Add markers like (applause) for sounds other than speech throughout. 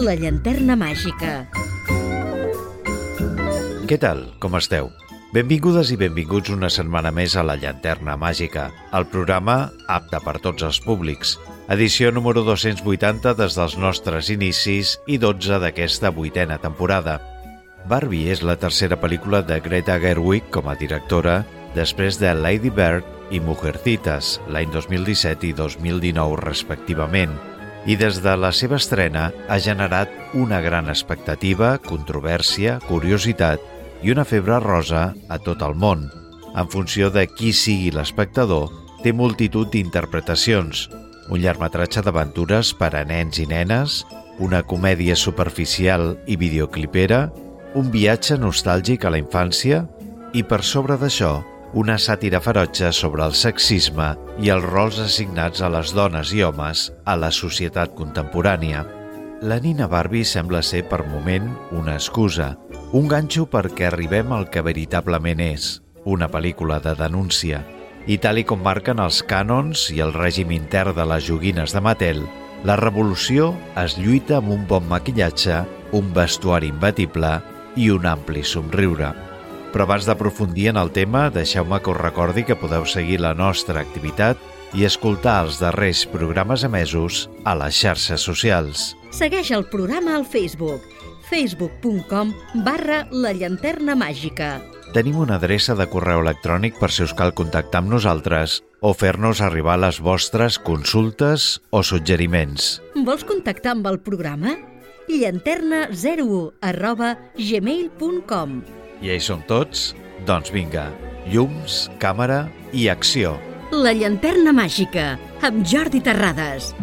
La llanterna màgica. Què tal? Com esteu? Benvingudes i benvinguts una setmana més a La Llanterna Màgica, el programa apte per tots els públics. Edició número 280 des dels nostres inicis i 12 d'aquesta vuitena temporada. Barbie és la tercera pel·lícula de Greta Gerwig com a directora després de Lady Bird i Mujercitas l'any 2017 i 2019 respectivament i des de la seva estrena ha generat una gran expectativa, controvèrsia, curiositat i una febre rosa a tot el món. En funció de qui sigui l'espectador, té multitud d'interpretacions, un llargmetratge d'aventures per a nens i nenes, una comèdia superficial i videoclipera, un viatge nostàlgic a la infància i, per sobre d'això, una sàtira ferotge sobre el sexisme i els rols assignats a les dones i homes a la societat contemporània. La Nina Barbie sembla ser per moment una excusa, un ganxo perquè arribem al que veritablement és, una pel·lícula de denúncia. I tal i com marquen els cànons i el règim intern de les joguines de Mattel, la revolució es lluita amb un bon maquillatge, un vestuari imbatible i un ampli somriure. Però abans d'aprofundir en el tema, deixeu-me que us recordi que podeu seguir la nostra activitat i escoltar els darrers programes emesos a les xarxes socials. Segueix el programa al Facebook facebook.com barra la llanterna màgica. Tenim una adreça de correu electrònic per si us cal contactar amb nosaltres o fer-nos arribar les vostres consultes o suggeriments. Vols contactar amb el programa? llanterna01 arroba gmail.com I hi som tots? Doncs vinga, llums, càmera i acció. La llanterna màgica, amb Jordi Terrades.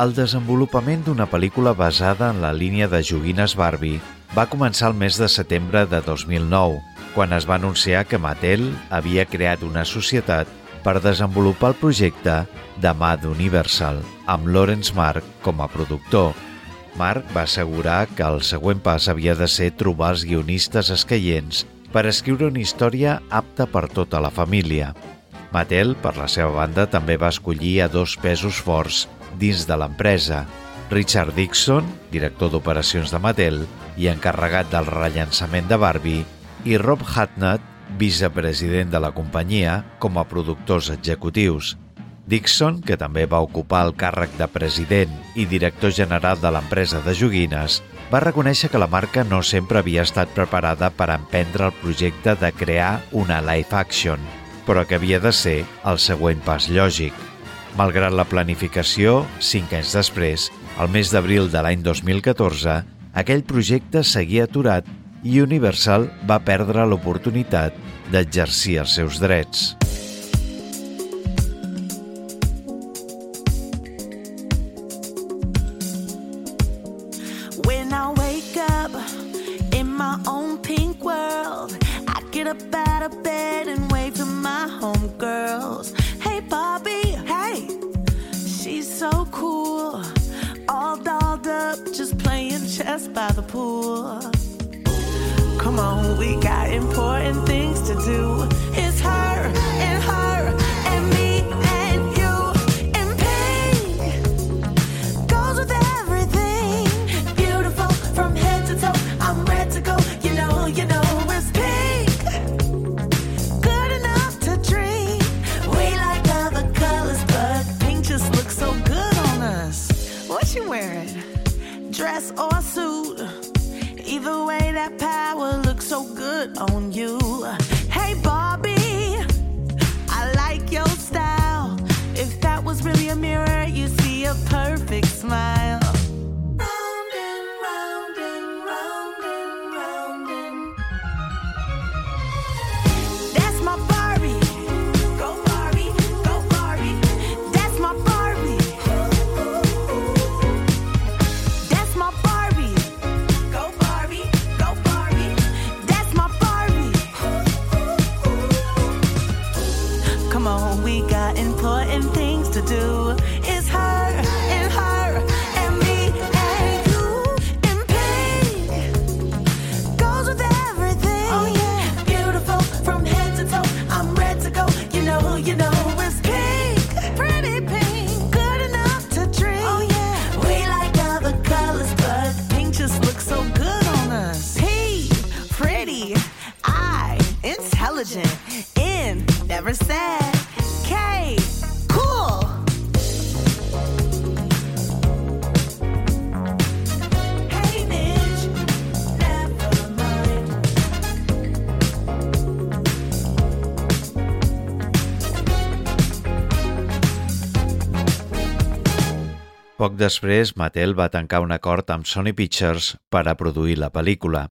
El desenvolupament d'una pel·lícula basada en la línia de joguines Barbie va començar el mes de setembre de 2009, quan es va anunciar que Mattel havia creat una societat per desenvolupar el projecte de mà d'Universal, amb Lawrence Mark com a productor. Mark va assegurar que el següent pas havia de ser trobar els guionistes escaients per escriure una història apta per tota la família. Mattel, per la seva banda, també va escollir a dos pesos forts dins de l'empresa, Richard Dixon, director d'operacions de Mattel i encarregat del rellançament de Barbie, i Rob Hatnett, vicepresident de la companyia, com a productors executius. Dixon, que també va ocupar el càrrec de president i director general de l'empresa de joguines, va reconèixer que la marca no sempre havia estat preparada per emprendre el projecte de crear una live action, però que havia de ser el següent pas lògic. Malgrat la planificació, cinc anys després, al mes d'abril de l'any 2014, aquell projecte seguia aturat i Universal va perdre l'oportunitat d'exercir els seus drets. Homegirls. Hey, Bobby, hey, she's so cool. All dolled up, just playing chess by the pool. Come on, we got important things to do. never said. K, cool. Hey. Poc després, Mattel va tancar un acord amb Sony Pictures per a produir la pel·lícula.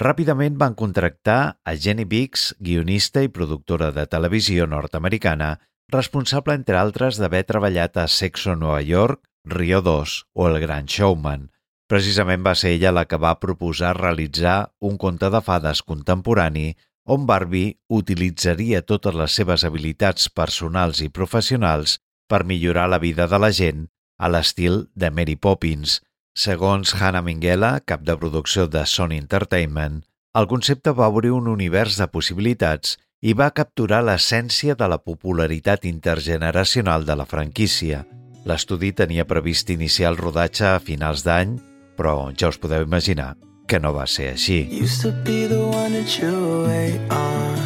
Ràpidament van contractar a Jenny Biggs, guionista i productora de televisió nord-americana, responsable, entre altres, d'haver treballat a Sexo Nova York, Rio 2 o El Gran Showman. Precisament va ser ella la que va proposar realitzar un conte de fades contemporani on Barbie utilitzaria totes les seves habilitats personals i professionals per millorar la vida de la gent a l'estil de Mary Poppins. Segons Hannah Minghella, cap de producció de Sony Entertainment, el concepte va obrir un univers de possibilitats i va capturar l'essència de la popularitat intergeneracional de la franquícia. L'estudi tenia previst iniciar el rodatge a finals d'any, però ja us podeu imaginar que no va ser així. Used to be the one that you wait on.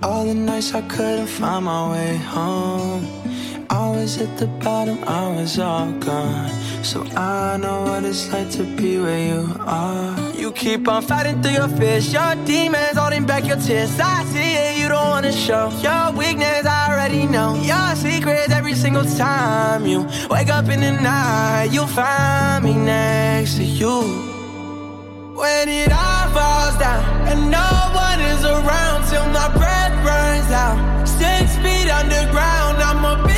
All the nights I couldn't find my way home. I was at the bottom, I was all gone. So I know what it's like to be where you are. You keep on fighting through your fears, your demons holding back your tears. I see it, you don't wanna show your weakness. I already know your secrets every single time you wake up in the night. You'll find me next to you. When it all falls down and no one is around till my breath runs out. Six feet underground, be there.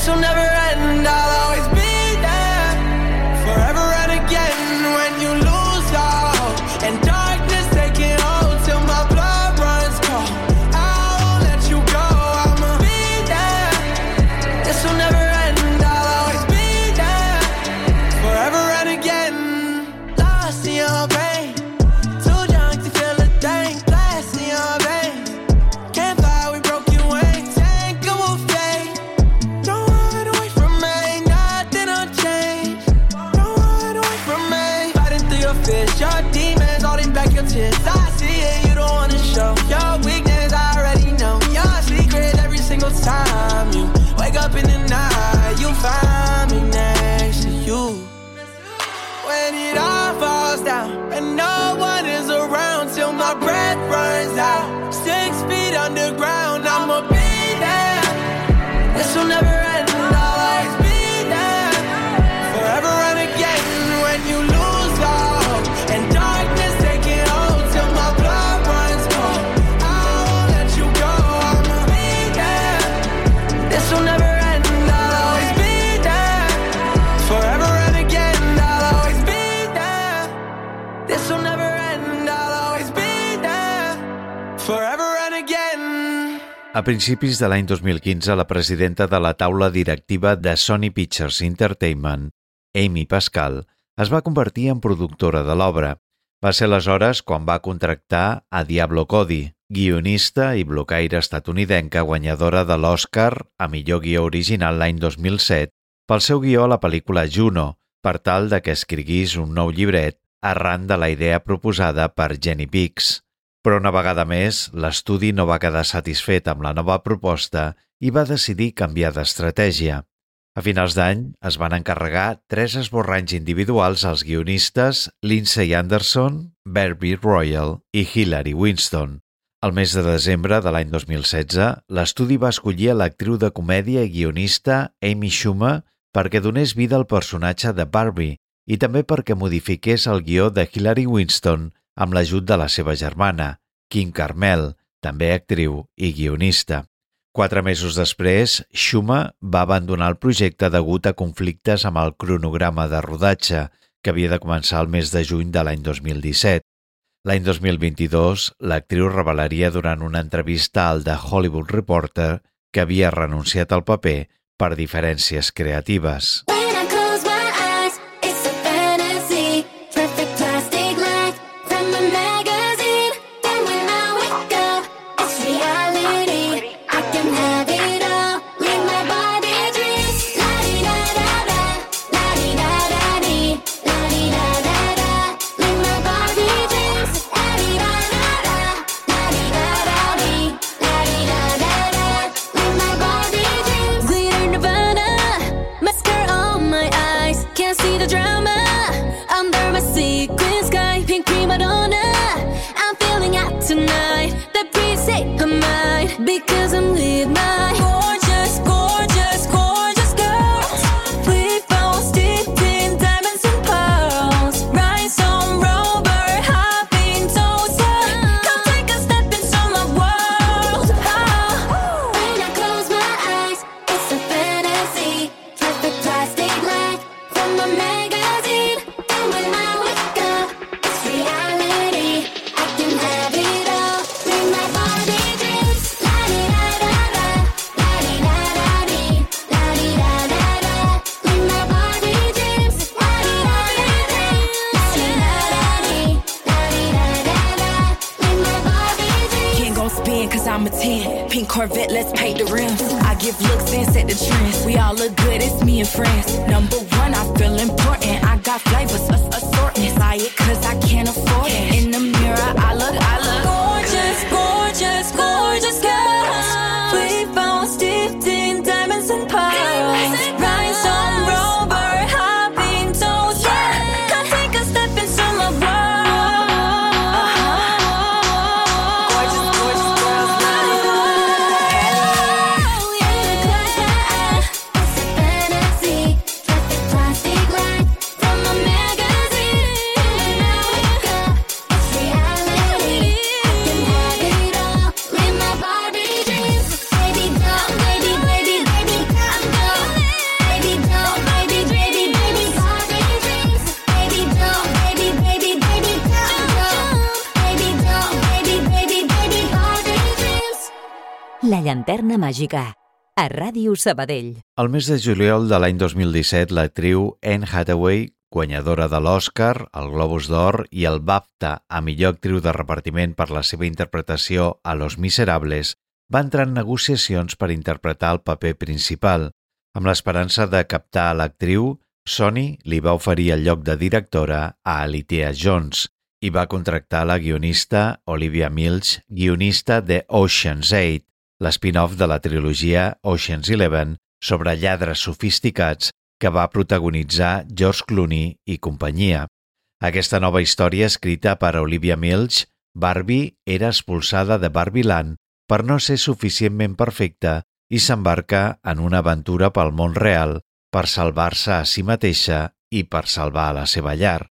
This will never end, I'll always be A principis de l'any 2015, la presidenta de la taula directiva de Sony Pictures Entertainment, Amy Pascal, es va convertir en productora de l'obra. Va ser aleshores quan va contractar a Diablo Cody, guionista i blocaire estatunidenca guanyadora de l'Oscar a millor guió original l'any 2007 pel seu guió a la pel·lícula Juno, per tal de que escriguís un nou llibret arran de la idea proposada per Jenny Biggs. Però una vegada més, l'estudi no va quedar satisfet amb la nova proposta i va decidir canviar d'estratègia. A finals d'any es van encarregar tres esborranys individuals als guionistes Lindsay Anderson, Barbie Royal i Hilary Winston. Al mes de desembre de l'any 2016, l'estudi va escollir l'actriu de comèdia i guionista Amy Schumer perquè donés vida al personatge de Barbie i també perquè modifiqués el guió de Hilary Winston amb l'ajut de la seva germana, Kim Carmel, també actriu i guionista. Quatre mesos després, Schumer va abandonar el projecte degut a conflictes amb el cronograma de rodatge, que havia de començar el mes de juny de l'any 2017. L'any 2022, l'actriu revelaria durant una entrevista al The Hollywood Reporter que havia renunciat al paper per diferències creatives. When Llanterna màgica, a Ràdio Sabadell. El mes de juliol de l'any 2017, l'actriu Anne Hathaway, guanyadora de l'Oscar, el Globus d'Or i el BAFTA a millor actriu de repartiment per la seva interpretació a Los Miserables, va entrar en negociacions per interpretar el paper principal. Amb l'esperança de captar l'actriu, Sony li va oferir el lloc de directora a Alicia Jones i va contractar la guionista Olivia Milch, guionista de Ocean's 8, l'espin-off de la trilogia Ocean's Eleven sobre lladres sofisticats que va protagonitzar George Clooney i companyia. Aquesta nova història escrita per Olivia Milch, Barbie era expulsada de Barbieland per no ser suficientment perfecta i s'embarca en una aventura pel món real per salvar-se a si mateixa i per salvar la seva llar.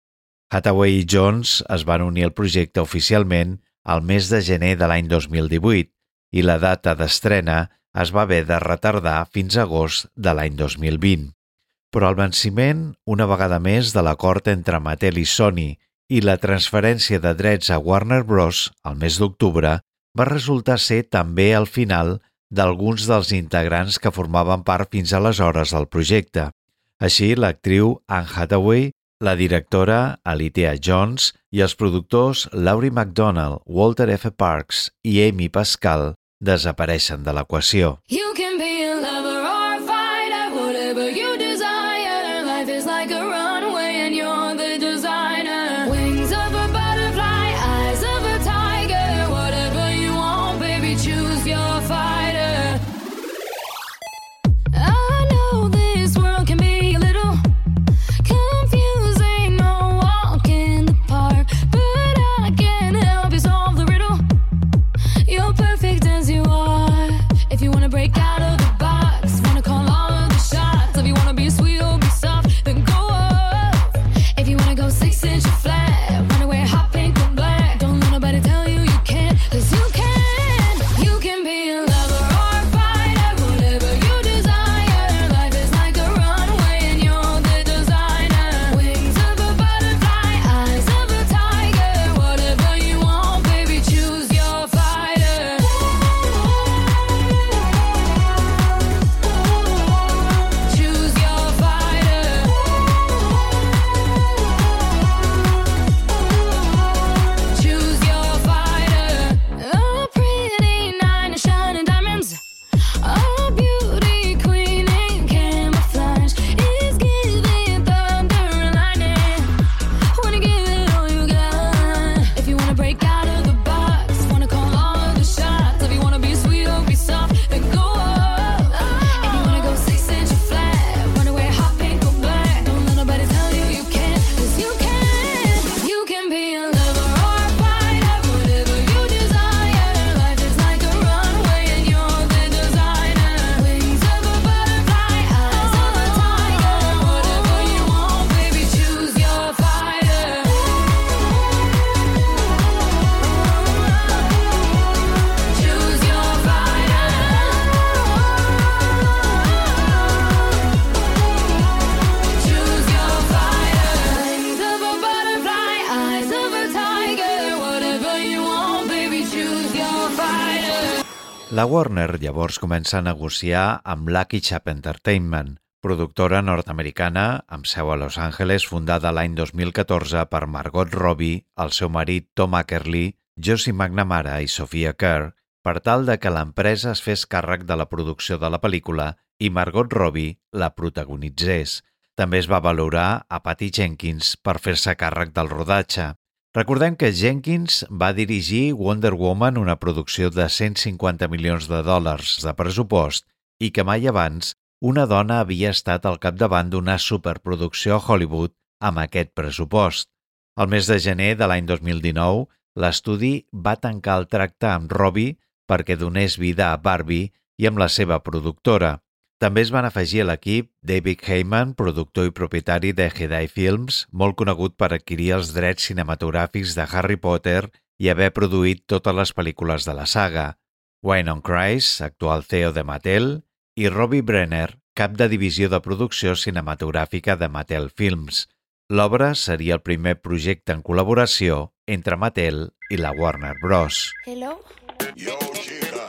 Hathaway i Jones es van unir al projecte oficialment al mes de gener de l'any 2018 i la data d'estrena es va haver de retardar fins a agost de l'any 2020. Però el venciment, una vegada més, de l'acord entre Mattel i Sony i la transferència de drets a Warner Bros. al mes d'octubre va resultar ser també el final d'alguns dels integrants que formaven part fins aleshores del projecte. Així, l'actriu Anne Hathaway, la directora Alicia Jones i els productors Laurie MacDonald, Walter F. Parks i Amy Pascal desapareixen de l'equació. You can La Warner llavors comença a negociar amb Lucky Chap Entertainment, productora nord-americana amb seu a Los Angeles fundada l'any 2014 per Margot Robbie, el seu marit Tom Ackerley, Josie McNamara i Sophia Kerr, per tal de que l'empresa es fes càrrec de la producció de la pel·lícula i Margot Robbie la protagonitzés. També es va valorar a Patty Jenkins per fer-se càrrec del rodatge. Recordem que Jenkins va dirigir Wonder Woman, una producció de 150 milions de dòlars de pressupost, i que mai abans una dona havia estat al capdavant d'una superproducció a Hollywood amb aquest pressupost. El mes de gener de l'any 2019, l'estudi va tancar el tracte amb Robbie perquè donés vida a Barbie i amb la seva productora. També es van afegir a l'equip David Heyman, productor i propietari de Jedi Films, molt conegut per adquirir els drets cinematogràfics de Harry Potter i haver produït totes les pel·lícules de la saga, Wynon Christ, actual CEO de Mattel, i Robbie Brenner, cap de divisió de producció cinematogràfica de Mattel Films. L'obra seria el primer projecte en col·laboració entre Mattel i la Warner Bros. Hello. Yo, chica,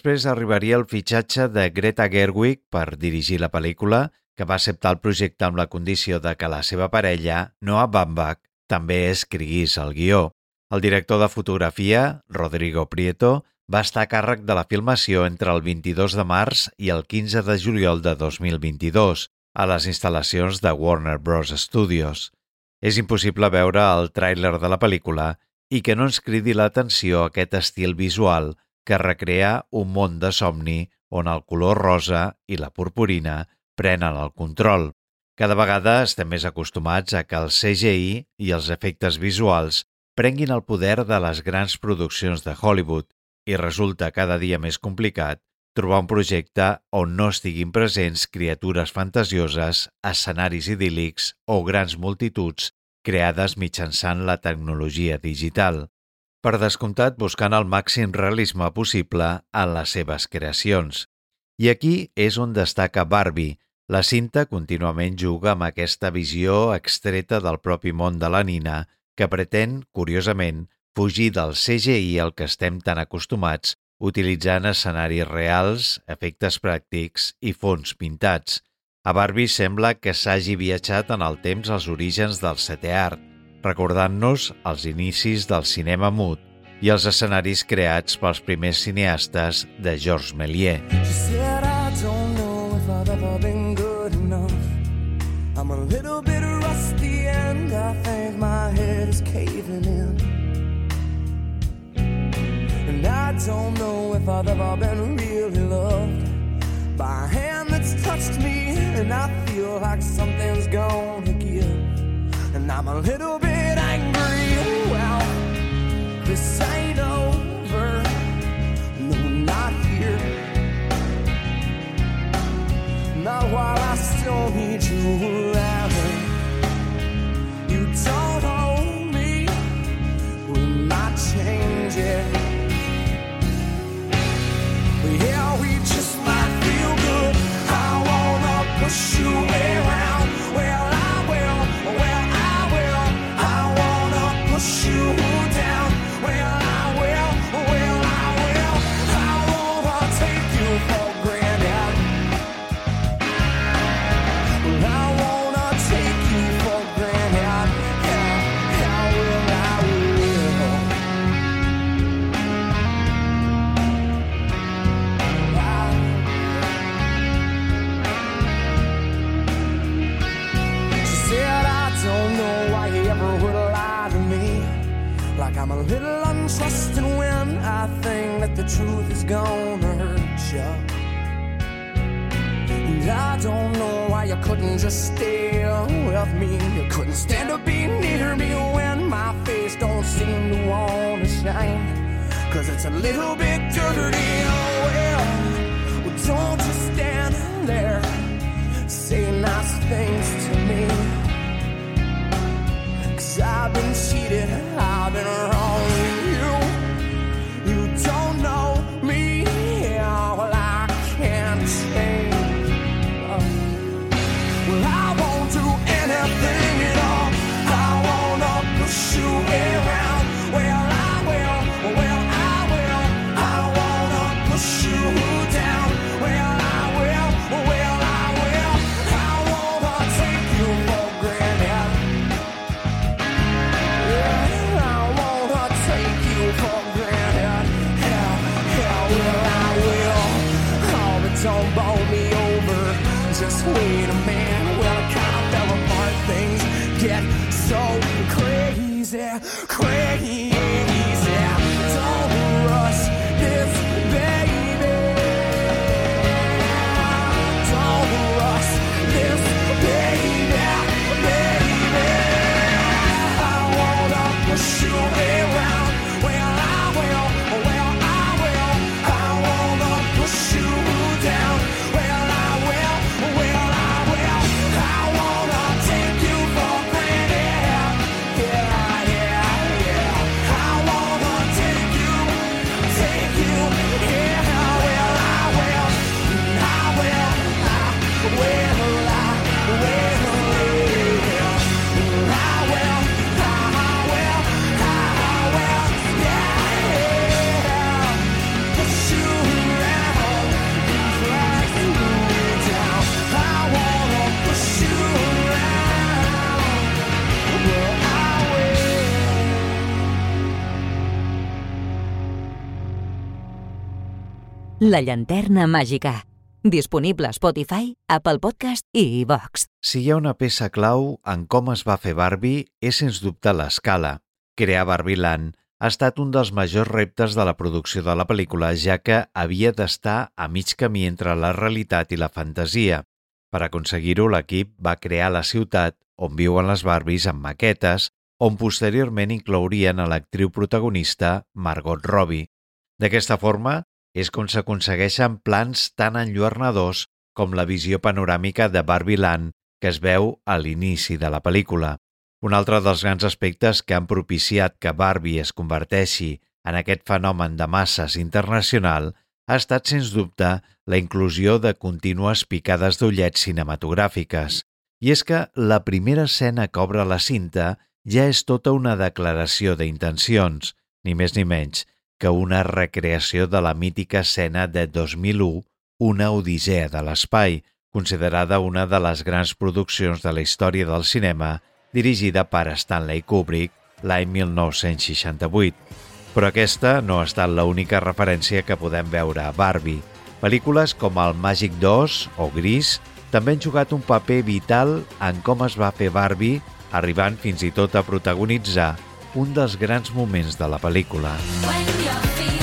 Després arribaria el fitxatge de Greta Gerwig per dirigir la pel·lícula, que va acceptar el projecte amb la condició de que la seva parella, Noah Baumbach, també escriguís el guió. El director de fotografia, Rodrigo Prieto, va estar a càrrec de la filmació entre el 22 de març i el 15 de juliol de 2022 a les instal·lacions de Warner Bros. Studios. És impossible veure el tràiler de la pel·lícula i que no ens cridi l'atenció aquest estil visual que recrea un món de somni on el color rosa i la purpurina prenen el control. Cada vegada estem més acostumats a que el CGI i els efectes visuals prenguin el poder de les grans produccions de Hollywood i resulta cada dia més complicat trobar un projecte on no estiguin presents criatures fantasioses, escenaris idíl·lics o grans multituds creades mitjançant la tecnologia digital. Per descomptat, buscant el màxim realisme possible en les seves creacions. I aquí és on destaca Barbie. La cinta contínuament juga amb aquesta visió extreta del propi món de la nina, que pretén, curiosament, fugir del CGI al que estem tan acostumats, utilitzant escenaris reals, efectes pràctics i fons pintats. A Barbie sembla que s'hagi viatjat en el temps als orígens del setè art, recordant-nos els inicis del cinema mut i els escenaris creats pels primers cineastes de Georges Méliès. I'm a little bit rusty and I think my head is caving in. And I don't know if I've ever been really loved by a hand that's touched me. And I feel like something's gonna give. And I'm a little bit angry. Well, this ain't over. No, not here. Not while I still need you around. You don't own me. We might change it. Yeah, we just might feel good. I wanna push you it's a little bit dirty. Oh, well, well, don't just stand there. Say nice things to me. Cause I've been cheated, wait a minute. La llanterna màgica. Disponible a Spotify, Apple Podcast i iVox. Si hi ha una peça clau en com es va fer Barbie, és sens dubte l'escala. Crear Barbieland ha estat un dels majors reptes de la producció de la pel·lícula, ja que havia d'estar a mig camí entre la realitat i la fantasia. Per aconseguir-ho, l'equip va crear la ciutat on viuen les Barbies amb maquetes, on posteriorment inclourien a l'actriu protagonista Margot Robbie. D'aquesta forma, és com s'aconsegueixen plans tan enlluernadors com la visió panoràmica de Barbieland que es veu a l'inici de la pel·lícula. Un altre dels grans aspectes que han propiciat que Barbie es converteixi en aquest fenomen de masses internacional ha estat, sens dubte, la inclusió de contínues picades d'ullets cinematogràfiques. I és que la primera escena que obre la cinta ja és tota una declaració d'intencions, ni més ni menys que una recreació de la mítica escena de 2001, Una odissea de l'espai, considerada una de les grans produccions de la història del cinema, dirigida per Stanley Kubrick l'any 1968. Però aquesta no ha estat l'única referència que podem veure a Barbie. Pel·lícules com el Màgic 2 o Gris també han jugat un paper vital en com es va fer Barbie, arribant fins i tot a protagonitzar un dels grans moments de la pel·lícula. When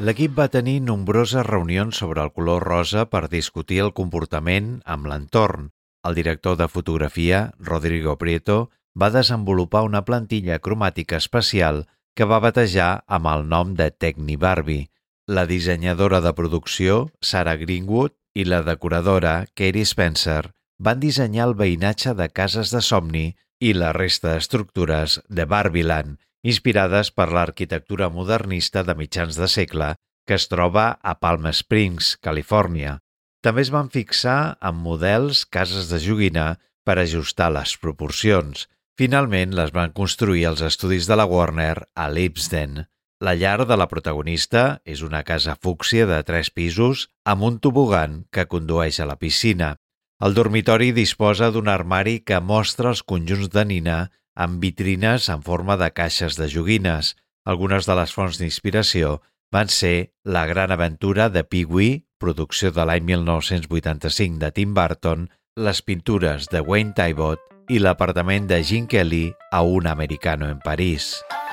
L'equip va tenir nombroses reunions sobre el color rosa per discutir el comportament amb l'entorn. El director de fotografia, Rodrigo Prieto, va desenvolupar una plantilla cromàtica especial que va batejar amb el nom de Techni Barbie. La dissenyadora de producció, Sarah Greenwood, i la decoradora, Katie Spencer, van dissenyar el veïnatge de cases de somni i la resta d'estructures de Barbieland, inspirades per l'arquitectura modernista de mitjans de segle que es troba a Palm Springs, Califòrnia. També es van fixar en models cases de joguina per ajustar les proporcions. Finalment les van construir els estudis de la Warner a Lipsden. La llar de la protagonista és una casa fúcsia de tres pisos amb un tobogan que condueix a la piscina. El dormitori disposa d'un armari que mostra els conjunts de nina amb vitrines en forma de caixes de joguines. Algunes de les fonts d'inspiració van ser La gran aventura de Pee-wee, producció de l'any 1985 de Tim Burton, les pintures de Wayne Thiebaud i l'apartament de Gene Kelly a un americano en París. She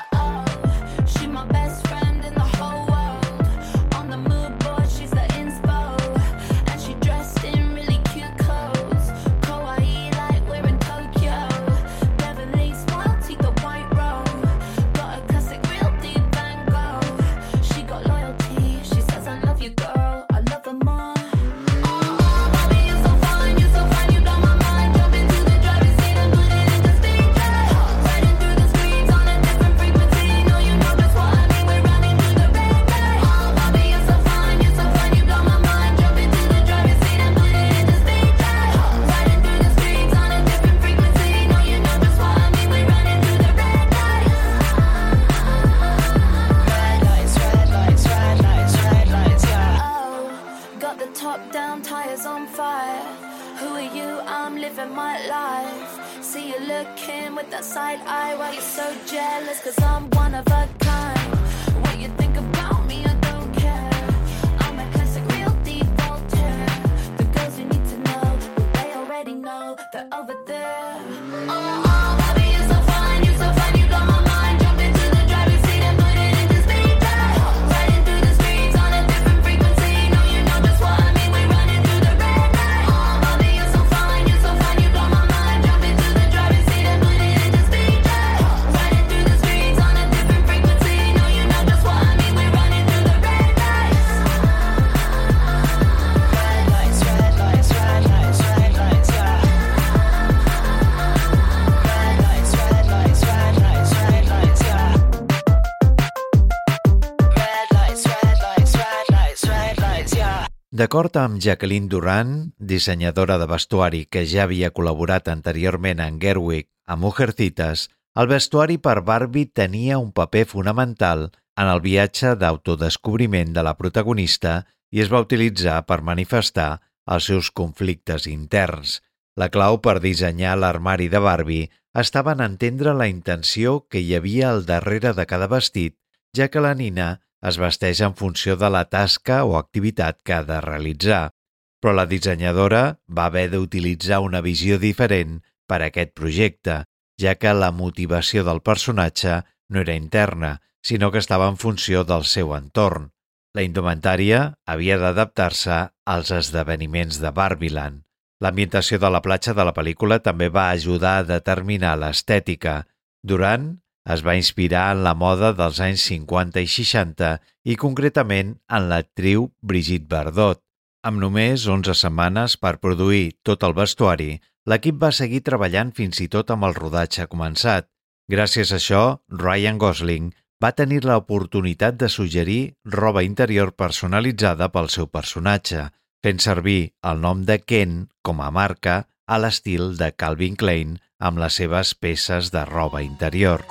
D'acord amb Jacqueline Duran, dissenyadora de vestuari que ja havia col·laborat anteriorment en Gerwig a Mujercitas, el vestuari per Barbie tenia un paper fonamental en el viatge d'autodescobriment de la protagonista i es va utilitzar per manifestar els seus conflictes interns. La clau per dissenyar l'armari de Barbie estava en entendre la intenció que hi havia al darrere de cada vestit, ja que la nina es vesteix en funció de la tasca o activitat que ha de realitzar. Però la dissenyadora va haver d'utilitzar una visió diferent per a aquest projecte, ja que la motivació del personatge no era interna, sinó que estava en funció del seu entorn. La indumentària havia d'adaptar-se als esdeveniments de Barbiland. L'ambientació de la platja de la pel·lícula també va ajudar a determinar l'estètica. Durant es va inspirar en la moda dels anys 50 i 60 i concretament en l'actriu Brigitte Bardot. Amb només 11 setmanes per produir tot el vestuari, l'equip va seguir treballant fins i tot amb el rodatge començat. Gràcies a això, Ryan Gosling va tenir l'oportunitat de suggerir roba interior personalitzada pel seu personatge, fent servir el nom de Ken com a marca a l'estil de Calvin Klein amb les seves peces de roba interior.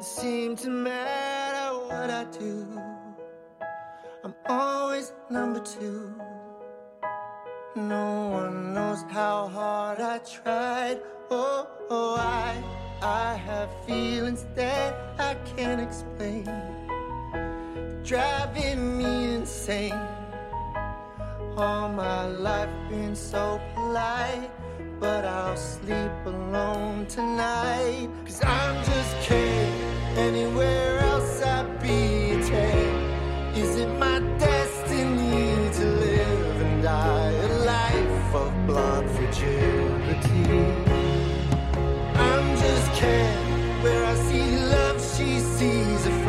Seem to matter what I do. I'm always number two. No one knows how hard I tried. Oh, oh I, I have feelings that I can't explain. Driving me insane. All my life been so polite, but I'll sleep alone tonight. Cause I'm just kidding. Anywhere else I'd be a. Is it my destiny to live and die a life of blonde fragility? I'm just kidding. Where I see love, she sees a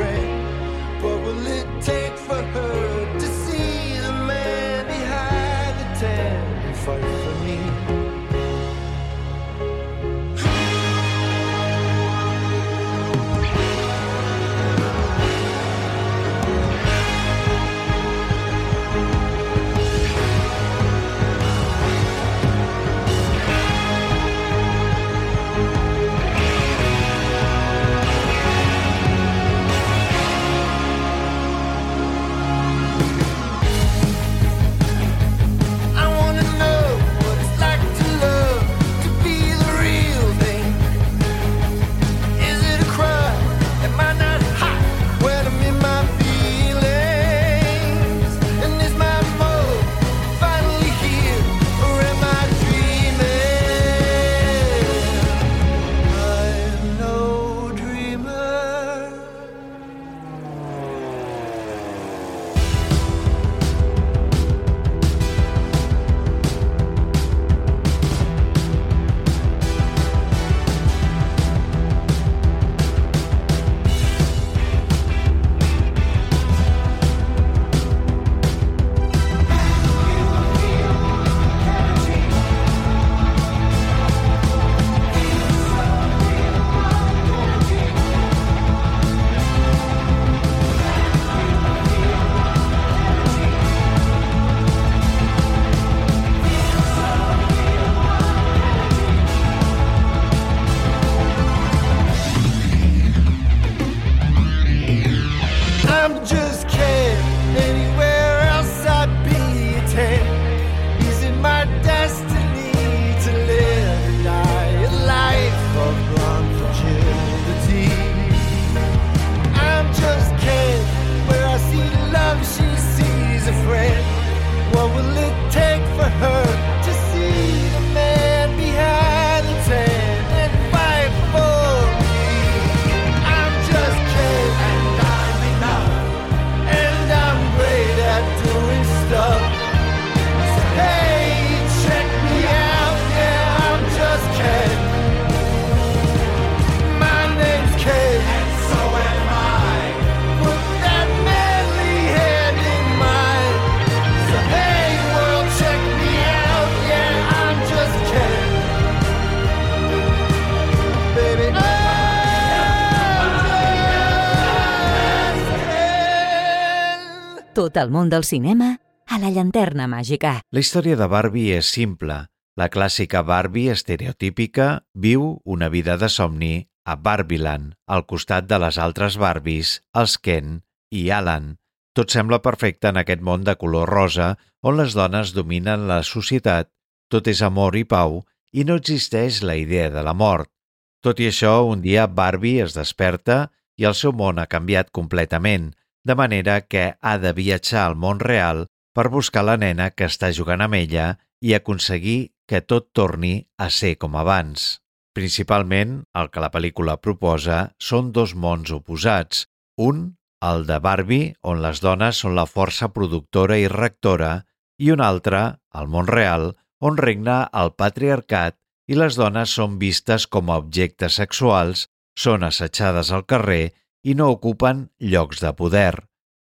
Tot el món del cinema a la llanterna màgica. La història de Barbie és simple. La clàssica Barbie estereotípica viu una vida de somni a Barbieland, al costat de les altres Barbies, els Ken i Alan. Tot sembla perfecte en aquest món de color rosa on les dones dominen la societat, tot és amor i pau i no existeix la idea de la mort. Tot i això, un dia Barbie es desperta i el seu món ha canviat completament, de manera que ha de viatjar al món real per buscar la nena que està jugant amb ella i aconseguir que tot torni a ser com abans. Principalment, el que la pel·lícula proposa són dos mons oposats. Un, el de Barbie, on les dones són la força productora i rectora, i un altre, el món real, on regna el patriarcat i les dones són vistes com a objectes sexuals, són assetjades al carrer i no ocupen llocs de poder.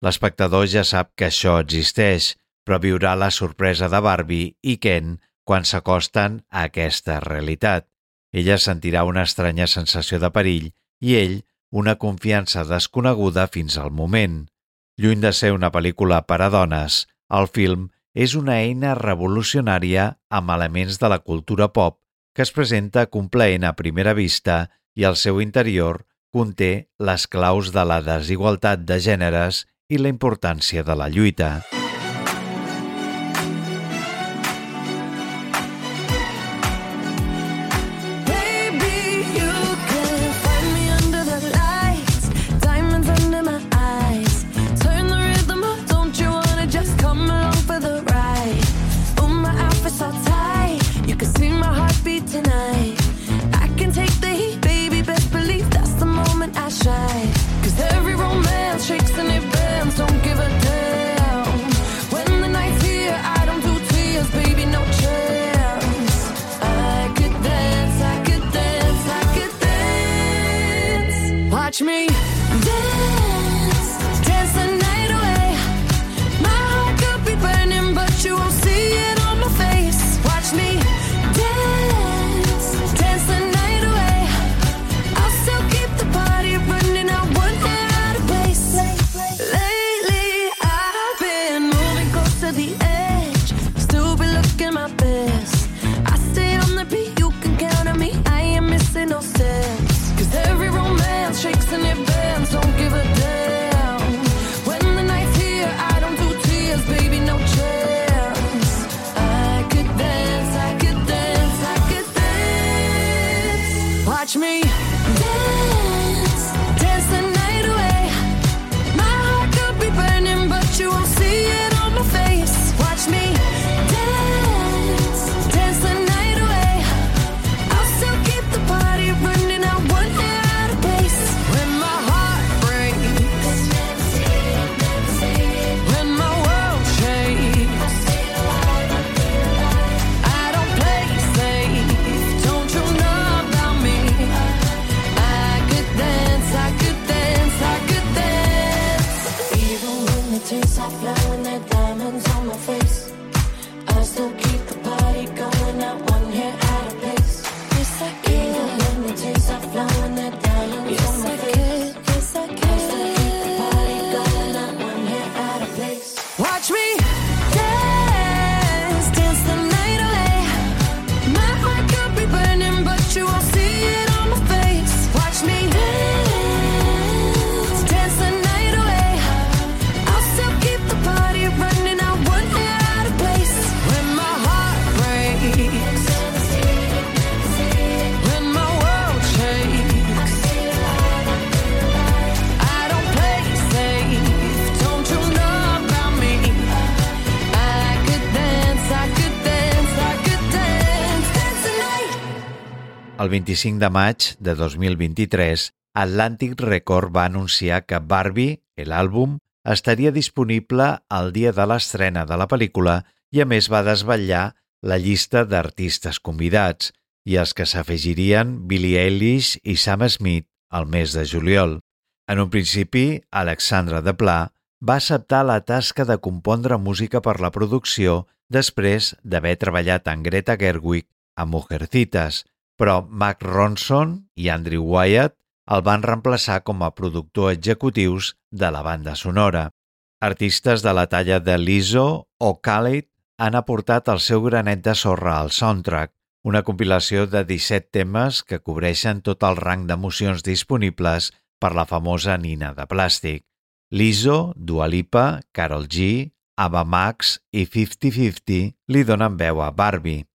L'espectador ja sap que això existeix, però viurà la sorpresa de Barbie i Ken quan s'acosten a aquesta realitat. Ella sentirà una estranya sensació de perill i ell una confiança desconeguda fins al moment. Lluny de ser una pel·lícula per a dones, el film és una eina revolucionària amb elements de la cultura pop que es presenta complaent a primera vista i al seu interior conté les claus de la desigualtat de gèneres i la importància de la lluita. El 25 de maig de 2023, Atlantic Record va anunciar que Barbie, l'àlbum, estaria disponible el dia de l'estrena de la pel·lícula i a més va desvetllar la llista d'artistes convidats i els que s'afegirien Billie Eilish i Sam Smith al mes de juliol. En un principi, Alexandra de Pla va acceptar la tasca de compondre música per la producció després d'haver treballat amb Greta Gerwig a Mujercitas, però Mark Ronson i Andrew Wyatt el van reemplaçar com a productor executius de la banda sonora. Artistes de la talla de Lizzo o Khalid han aportat el seu granet de sorra al soundtrack, una compilació de 17 temes que cobreixen tot el rang d'emocions disponibles per la famosa nina de plàstic. Lizzo, Dua Lipa, Karol G, Ava Max i 50-50 li donen veu a Barbie.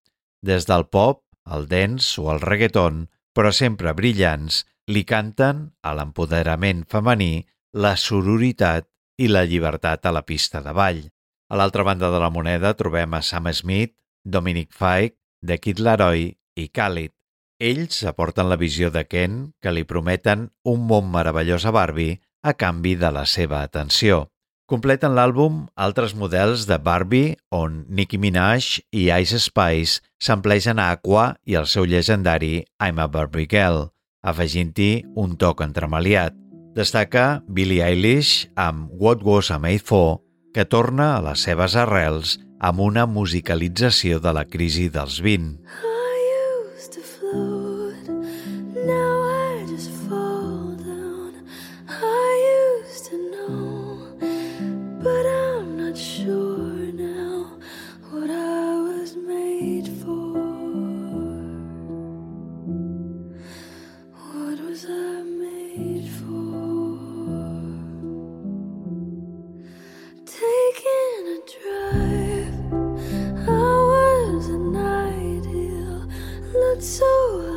Des del pop, el dance o el reggaeton, però sempre brillants, li canten a l'empoderament femení, la sororitat i la llibertat a la pista de ball. A l'altra banda de la moneda trobem a Sam Smith, Dominic Fike, The Kid Laroi i Khalid. Ells aporten la visió de Ken que li prometen un món meravellós a Barbie a canvi de la seva atenció. Completen l'àlbum altres models de Barbie on Nicki Minaj i Ice Spice s'amplegen a Aqua i el seu llegendari I'm a Barbie Girl, afegint-hi un toc entremaliat. Destaca Billie Eilish amb What Was I Made For, que torna a les seves arrels amb una musicalització de la crisi dels 20. (laughs) so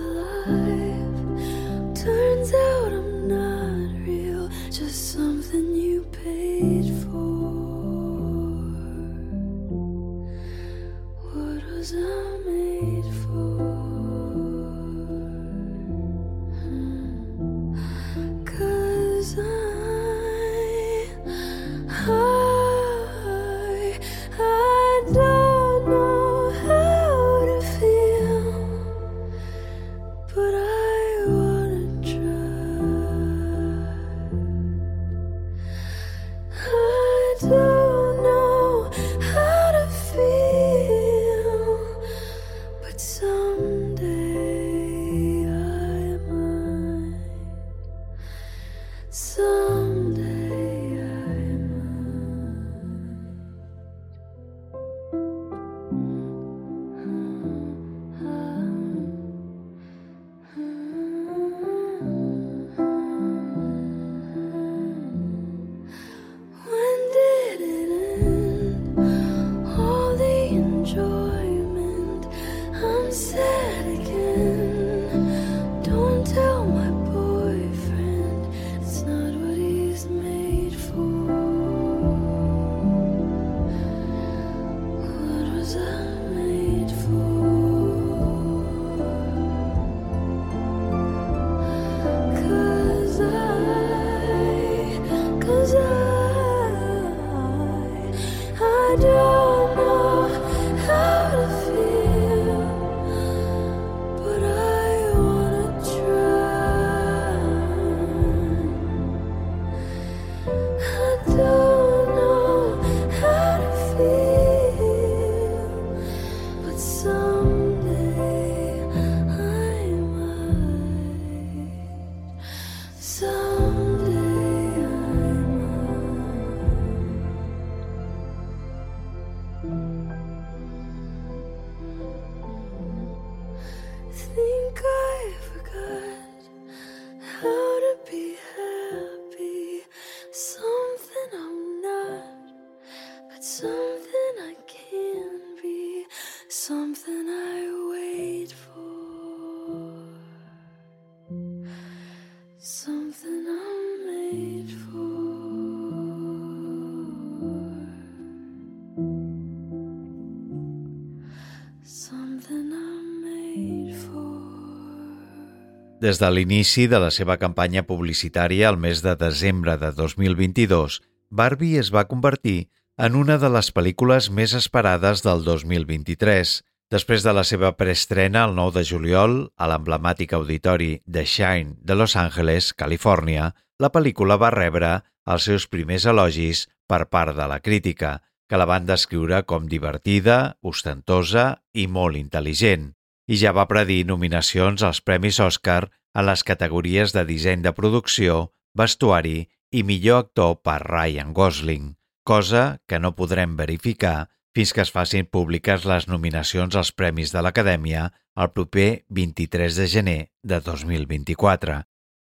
Des de l'inici de la seva campanya publicitària al mes de desembre de 2022, Barbie es va convertir en una de les pel·lícules més esperades del 2023. Després de la seva preestrena el 9 de juliol a l'emblemàtic auditori The Shine de Los Angeles, Califòrnia, la pel·lícula va rebre els seus primers elogis per part de la crítica, que la van descriure com divertida, ostentosa i molt intel·ligent, i ja va predir nominacions als Premis Òscar en les categories de disseny de producció, vestuari i millor actor per Ryan Gosling. cosa que no podrem verificar fins que es facin públiques les nominacions als Premis de l'Acadèmia el proper 23 de gener de 2024.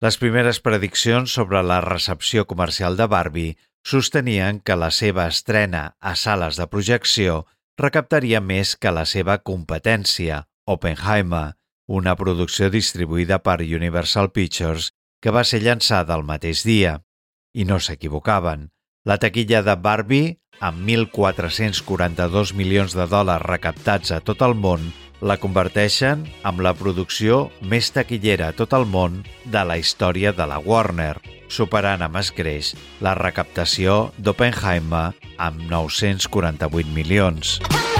Les primeres prediccions sobre la recepció comercial de Barbie sostenien que la seva estrena a sales de projecció recaptaria més que la seva competència, Oppenheimer, una producció distribuïda per Universal Pictures que va ser llançada el mateix dia. I no s'equivocaven. La taquilla de Barbie, amb 1.442 milions de dòlars recaptats a tot el món, la converteixen amb la producció més taquillera a tot el món de la història de la Warner, superant amb escreix la recaptació d'Oppenheimer amb 948 milions. In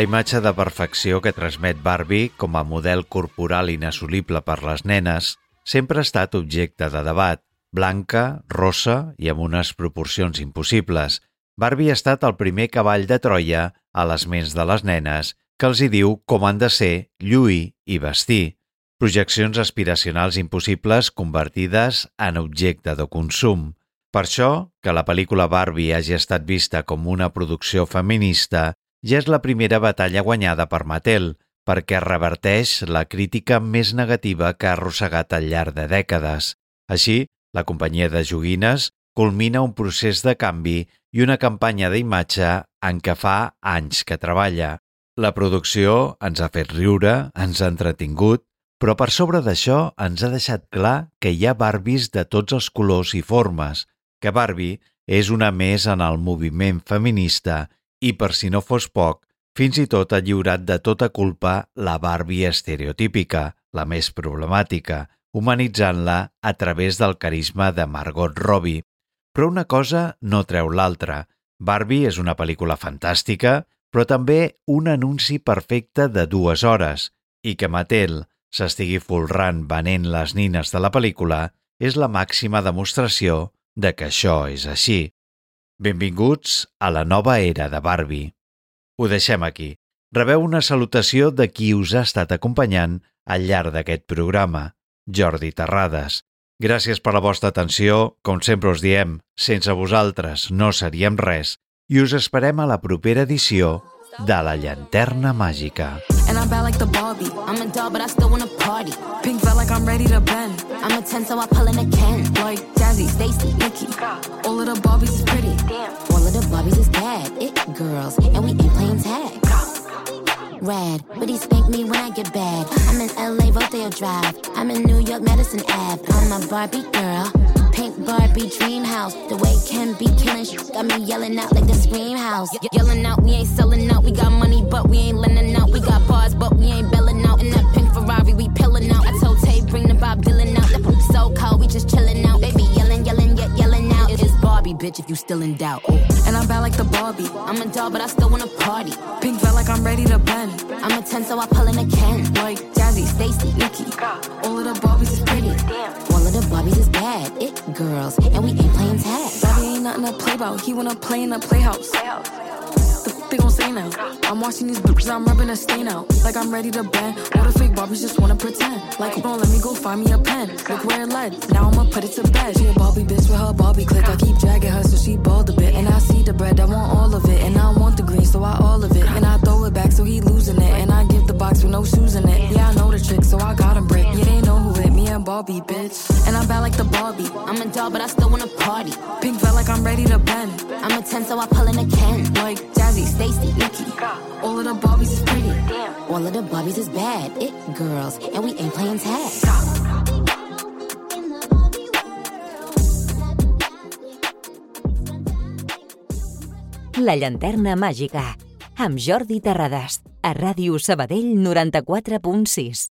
La imatge de perfecció que transmet Barbie com a model corporal inassolible per les nenes sempre ha estat objecte de debat. Blanca, rossa i amb unes proporcions impossibles, Barbie ha estat el primer cavall de Troia a les ments de les nenes que els hi diu com han de ser, lluir i vestir. Projeccions aspiracionals impossibles convertides en objecte de consum. Per això, que la pel·lícula Barbie hagi estat vista com una producció feminista ja és la primera batalla guanyada per Mattel, perquè reverteix la crítica més negativa que ha arrossegat al llarg de dècades. Així, la companyia de joguines culmina un procés de canvi i una campanya d'imatge en què fa anys que treballa. La producció ens ha fet riure, ens ha entretingut, però per sobre d'això ens ha deixat clar que hi ha Barbies de tots els colors i formes, que Barbie és una més en el moviment feminista i, per si no fos poc, fins i tot ha lliurat de tota culpa la Barbie estereotípica, la més problemàtica, humanitzant-la a través del carisma de Margot Robbie. Però una cosa no treu l'altra. Barbie és una pel·lícula fantàstica, però també un anunci perfecte de dues hores, i que Mattel s'estigui folrant venent les nines de la pel·lícula és la màxima demostració de que això és així. Benvinguts a la nova era de Barbie. Ho deixem aquí. Rebeu una salutació de qui us ha estat acompanyant al llarg d'aquest programa, Jordi Terrades. Gràcies per la vostra atenció. Com sempre us diem, sense vosaltres no seríem res i us esperem a la propera edició de La Llanterna Màgica. And I'm bad like the Barbie. I'm a doll, but I still wanna party. Pink felt like I'm ready to bend. I'm a 10, so I pull in a Ken. Like Jazzy, Stacy, Nikki. All of the Barbies is pretty. All of the Barbies is bad, it girls, and we ain't playing tag. Rad, but he spank me when I get bad. I'm in LA, Rodeo Drive. I'm in New York, Madison Ave. I'm a Barbie girl. Pink Barbie dream house. The way Ken be killing shit got me yelling out like the scream house. Ye- yelling out, we ain't selling out. We got money, but we ain't lending out. We got bars, but we ain't belling out. In that pink Ferrari, we pillin' out. I told Tay, bring the Bob Dylan out. The so cold, we just chillin' out. Baby yelling, yelling, yelling Barbie, bitch, if you still in doubt. Ooh. And I'm bad like the Barbie. I'm a doll, but I still wanna party. Pink felt like I'm ready to bend. I'm a 10, so I pull in a Ken. Like Jazzy, Stacy, Nikki. All of the Barbies is pretty. all of the Barbies is bad, it girls, and we ain't playing tag. Bobby ain't nothing to play about. He wanna play in the playhouse. F- they gon' say now. I'm watching these bitches, I'm rubbing a stain out. Like I'm ready to bend. All the fake Barbies just wanna pretend. Like, hold on, let me go find me a pen. Look where it led. Now I'ma put it to bed. She a bitch with her Barbie click. I keep dragging her so she bald a bit. And I see the bread, I want all of it. And I want the green, so I all of it. And I throw it back so he losing it. And I give the box with no shoes in it. Yeah, I know the trick, so I got him brick. Yeah, they know who hit me and Barbie, bitch. And I'm bad like the Barbie. I'm a doll, but I still wanna party. Pink felt like I'm ready to bend. I'm a 10, so I pull in a Ken. Like Jazzy, Stacy, Nikki. all of the Barbies is pretty. All of the Barbies is bad, it girls, and we ain't playing tag. La llanterna màgica, amb Jordi Terrades, a Ràdio Sabadell 94.6.